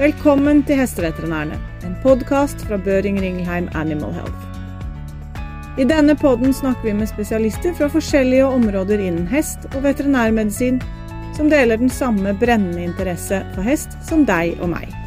Velkommen til Hesteveterinærene, en podkast fra Børing Ringelheim Animal Health. I denne podden snakker vi med spesialister fra forskjellige områder innen hest og veterinærmedisin, som deler den samme brennende interesse for hest som deg og meg.